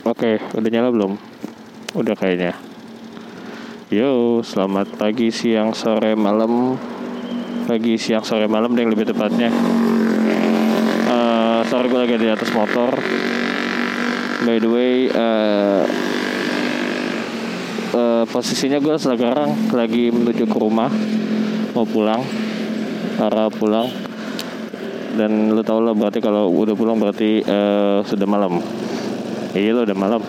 Oke, udah nyala belum? Udah kayaknya. Yo, selamat pagi, siang, sore, malam. Pagi, siang, sore, malam deh lebih tepatnya. Uh, sorry gue lagi di atas motor. By the way, uh, uh, posisinya gue sekarang lagi menuju ke rumah, mau pulang, arah pulang. Dan lu tau lah berarti kalau udah pulang berarti uh, sudah malam iya lo udah malam.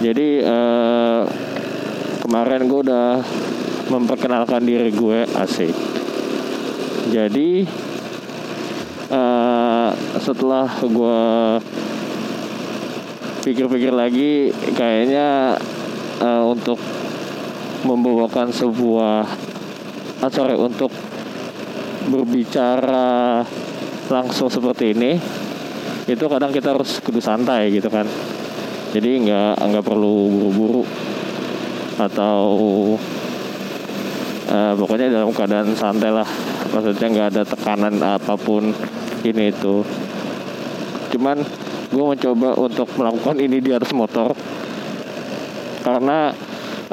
Jadi uh, kemarin gue udah memperkenalkan diri gue asik. Jadi uh, setelah gue pikir-pikir lagi kayaknya uh, untuk membawakan sebuah ah, untuk berbicara langsung seperti ini itu kadang kita harus kudu santai gitu kan. Jadi nggak nggak perlu buru-buru. Atau uh, pokoknya dalam keadaan santai lah. Maksudnya nggak ada tekanan apa pun ini itu. Cuman gue mencoba untuk melakukan ini di atas motor. Karena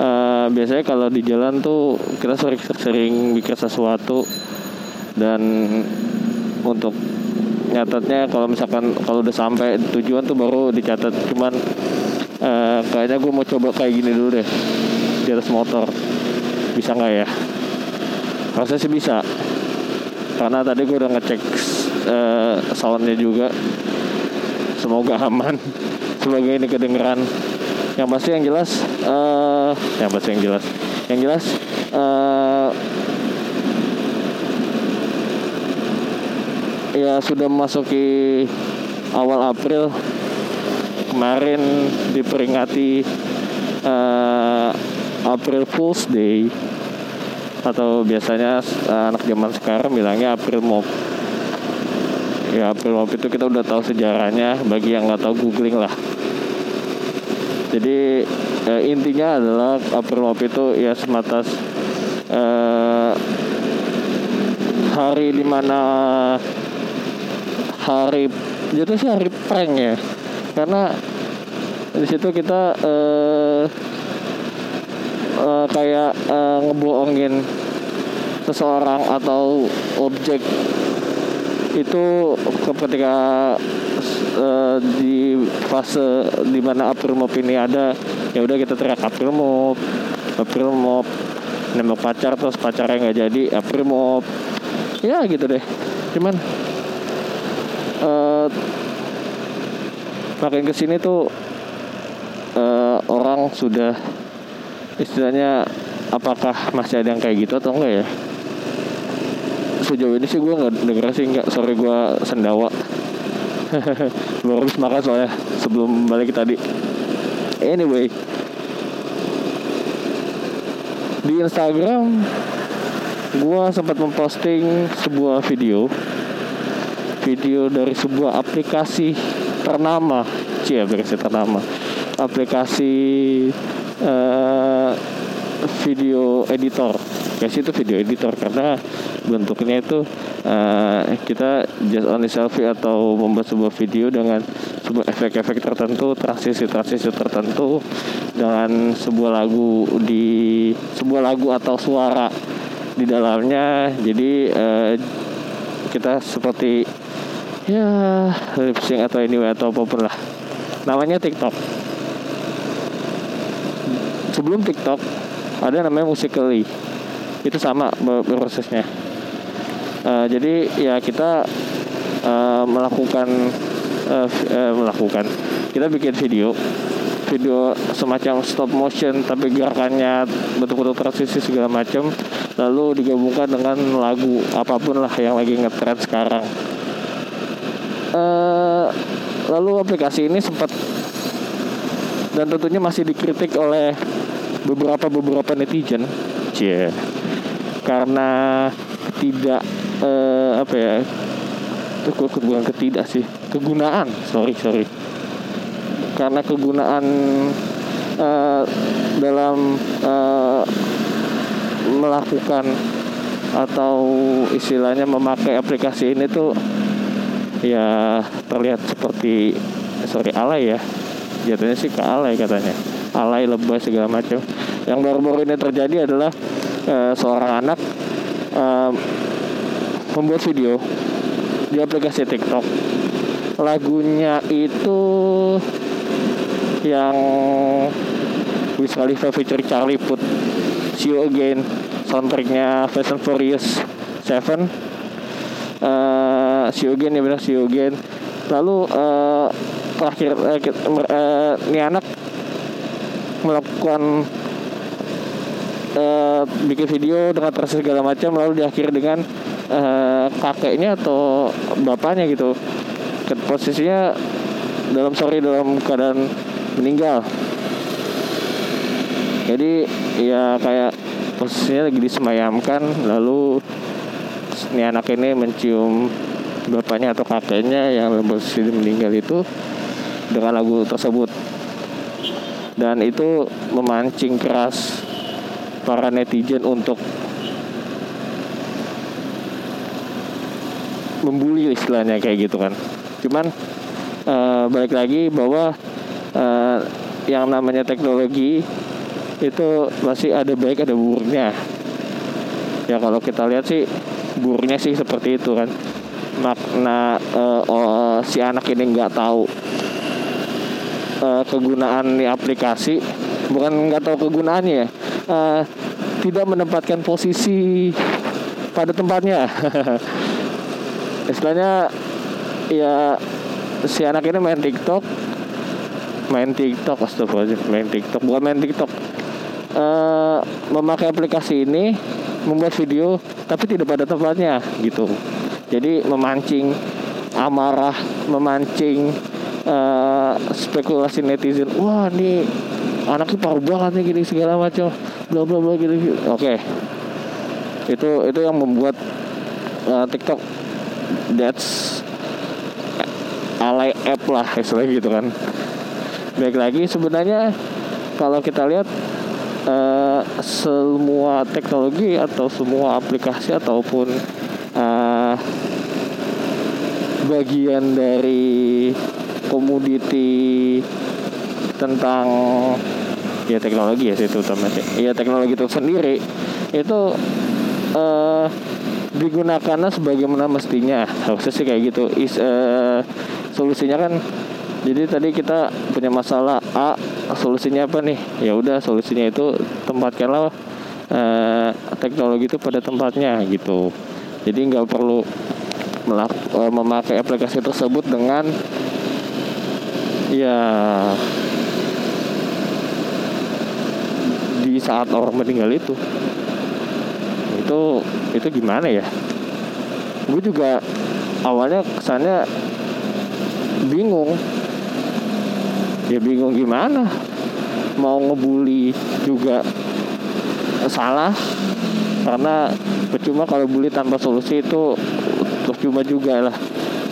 uh, biasanya kalau di jalan tuh kita sering sering bikin sesuatu. Dan untuk nyatetnya kalau misalkan kalau udah sampai tujuan tuh baru dicatat. Cuman uh, kayaknya gue mau coba kayak gini dulu deh di atas motor. Bisa nggak ya? Rasanya sih bisa. Karena tadi gue udah ngecek uh, soundnya juga. Semoga aman. Semoga ini kedengeran. Yang pasti yang jelas uh, yang pasti yang jelas. Yang jelas uh, ya sudah memasuki awal April. Kemarin diperingati uh, April Fool's Day. Atau biasanya uh, anak zaman sekarang bilangnya April Mop. Ya April Mop itu kita udah tahu sejarahnya. Bagi yang nggak tahu googling lah. Jadi uh, intinya adalah April Mop itu ya semata uh, hari di mana hari itu sih hari prank ya. Karena di situ kita uh, uh, kayak uh, ngebohongin seseorang atau objek itu ketika uh, di fase di mana April Mop ini ada ya udah kita teriak April Mop April Mop nembak pacar terus pacarnya nggak jadi April Mop. Ya gitu deh. Cuman uh, makin ke sini tuh uh, orang sudah istilahnya apakah masih ada yang kayak gitu atau enggak ya? Sejauh ini sih gue nggak denger sih nggak sorry gue sendawa. Baru habis makan soalnya sebelum balik tadi. Anyway. Di Instagram gue sempat memposting sebuah video video dari sebuah aplikasi ternama. Cie aplikasi ternama. Aplikasi uh, video editor. Guys itu video editor karena bentuknya itu uh, kita just only selfie atau membuat sebuah video dengan sebuah efek-efek tertentu transisi-transisi tertentu dengan sebuah lagu di sebuah lagu atau suara di dalamnya. Jadi uh, kita seperti ya lip sync atau anyway atau apa pun lah. Namanya TikTok. Sebelum TikTok ada namanya Musically itu sama prosesnya. Uh, jadi ya kita uh, melakukan uh, uh, melakukan. Kita bikin video. Video semacam stop motion tapi gerakannya betul-betul transisi segala macam. Lalu digabungkan dengan lagu apa pun lah yang lagi ngetrend sekarang uh, lalu aplikasi ini sempat dan tentunya masih dikritik oleh beberapa beberapa netizen, cie, karena tidak uh, apa ya, itu bukan ketidak sih, kegunaan, sorry sorry, karena kegunaan uh, dalam uh, melakukan atau istilahnya memakai aplikasi ini tuh ya terlihat seperti sorry alay ya. Jatuhnya sih ke alay katanya. Alay lebay segala macam. Yang baru-baru ini terjadi adalah uh, seorang anak uh, membuat video di aplikasi TikTok. Lagunya itu yang Wiz Khalifa feature Charlie Puth See You Again soundtracknya and Furious 7 uh, You Again ya benar You Again lalu uh, terakhir uh, uh, ini anak melakukan uh, bikin video dengan proses segala macam lalu diakhiri dengan uh, kakeknya atau bapaknya gitu. Posisinya dalam sorry dalam keadaan meninggal. Jadi ya kayak posisinya lagi disemayamkan lalu ini anak ini mencium bapaknya atau kakeknya yang dalam meninggal itu dengan lagu tersebut. Dan itu memancing keras para netizen untuk membuli istilahnya kayak gitu kan. Cuman uh, balik lagi bahwa uh, yang namanya teknologi itu masih ada baik ada buruknya. Ya kalau kita lihat sih buruknya sih seperti itu kan makna uh, uh, si anak ini nggak tahu uh, kegunaan nih aplikasi bukan nggak tahu kegunaannya ya uh, tidak menempatkan posisi pada tempatnya. Istilahnya ya si anak ini main TikTok main TikTok astagfirullahaladzim main TikTok bukan main TikTok uh, memakai aplikasi ini membuat video tapi tidak pada tempatnya gitu jadi memancing amarah memancing uh, spekulasi netizen wah ini anaknya parah banget nih gini segala macam bla bla bla gitu. oke okay. itu itu yang membuat uh, TikTok that's alay app lah istilahnya gitu kan baik lagi sebenarnya kalau kita lihat uh, semua teknologi atau semua aplikasi ataupun uh, bagian dari komoditi tentang ya teknologi ya itu utamanya ya teknologi itu sendiri itu uh, digunakannya sebagaimana mestinya. Harusnya sih kayak gitu. Is uh, solusinya kan jadi tadi kita punya masalah A solusinya apa nih? Ya udah solusinya itu tempatkanlah uh, teknologi itu pada tempatnya gitu jadi nggak perlu uh, memakai aplikasi tersebut dengan ya di saat orang meninggal itu. Itu itu gimana ya? Gue juga awalnya kesannya bingung. Ya bingung gimana? Mau ngebully juga salah karena percuma kalau bully tanpa solusi itu percuma juga lah.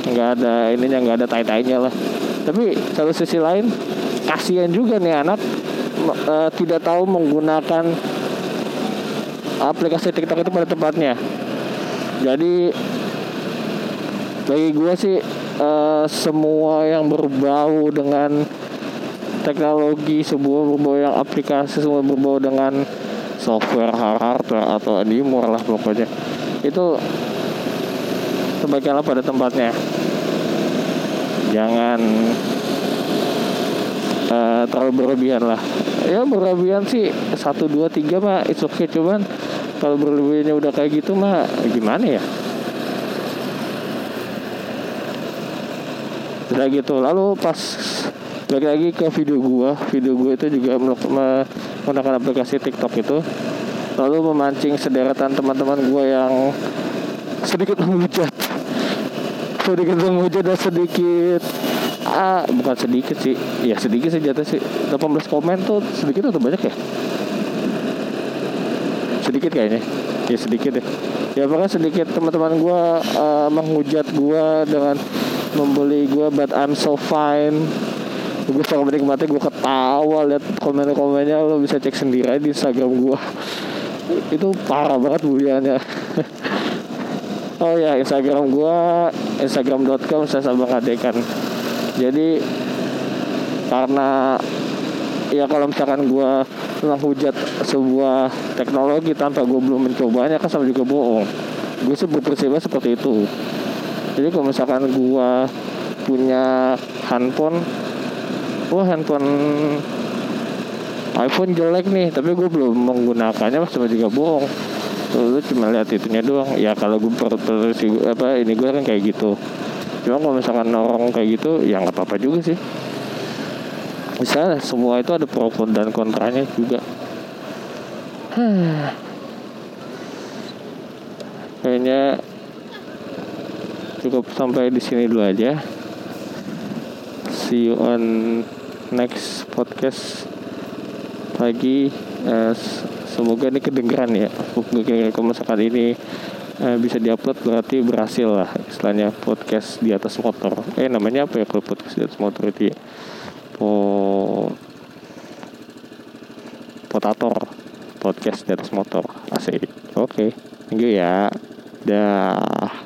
Nggak ada ininya nggak ada tai tainya lah. Tapi satu sisi lain kasihan juga nih anak e, tidak tahu menggunakan aplikasi TikTok itu pada tempatnya. Jadi bagi gue sih e, semua yang berbau dengan teknologi sebuah berbau yang aplikasi semua berbau dengan software hardware atau animor lah pokoknya. Itu sebaiknya pada tempatnya. Jangan uh, terlalu berlebihan lah. Ya berlebihan sih. Satu dua tiga mah itu oke okay. cuman kalau berlebihannya udah kayak gitu mah gimana ya? Udah gitu. Lalu pas balik lagi ke video gua video gua itu juga menggunakan aplikasi TikTok itu lalu memancing sederetan teman-teman gua yang sedikit menghujat. Sedikit menghujat dan sedikit ah bukan sedikit sih. Ya sedikit sih jatuh sih. 18 komen tuh sedikit atau banyak ya? Sedikit kayaknya. Ya sedikit deh. Ya pokoknya sedikit teman-teman gue uh, menghujat gue dengan membeli gue but I'm so fine. Gue sangat menikmati gue ketawa lihat komen-komennya lo bisa cek sendiri di Instagram gue itu parah banget buliannya. Oh ya Instagram gue instagram.com saya sama kadekan jadi karena ya kalau misalkan gue menghujat sebuah teknologi tanpa gue belum mencobanya kan sama juga bohong. Gue sih berprinsipnya seperti itu. Jadi kalau misalkan gue punya handphone wah handphone iPhone jelek nih tapi gue belum menggunakannya sama juga bohong. Lu cuma lihat itunya doang. Ya kalau gue terus apa ini gue kan kayak gitu. Cuma kalau misalkan orang kayak gitu ya nggak apa-apa juga sih. Bisa semua itu ada pro dan kontranya juga. Kayaknya cukup sampai di sini dulu aja. See you on next podcast lagi. Uh, semoga ini kedengeran ya. Kalau misalkan ini. Uh, bisa diupload berarti berhasil lah istilahnya podcast di atas motor. Eh namanya apa ya kalau podcast di atas motor itu ya? Po potator. Podcast di atas motor. Asik. Oke okay. thank you ya. Dah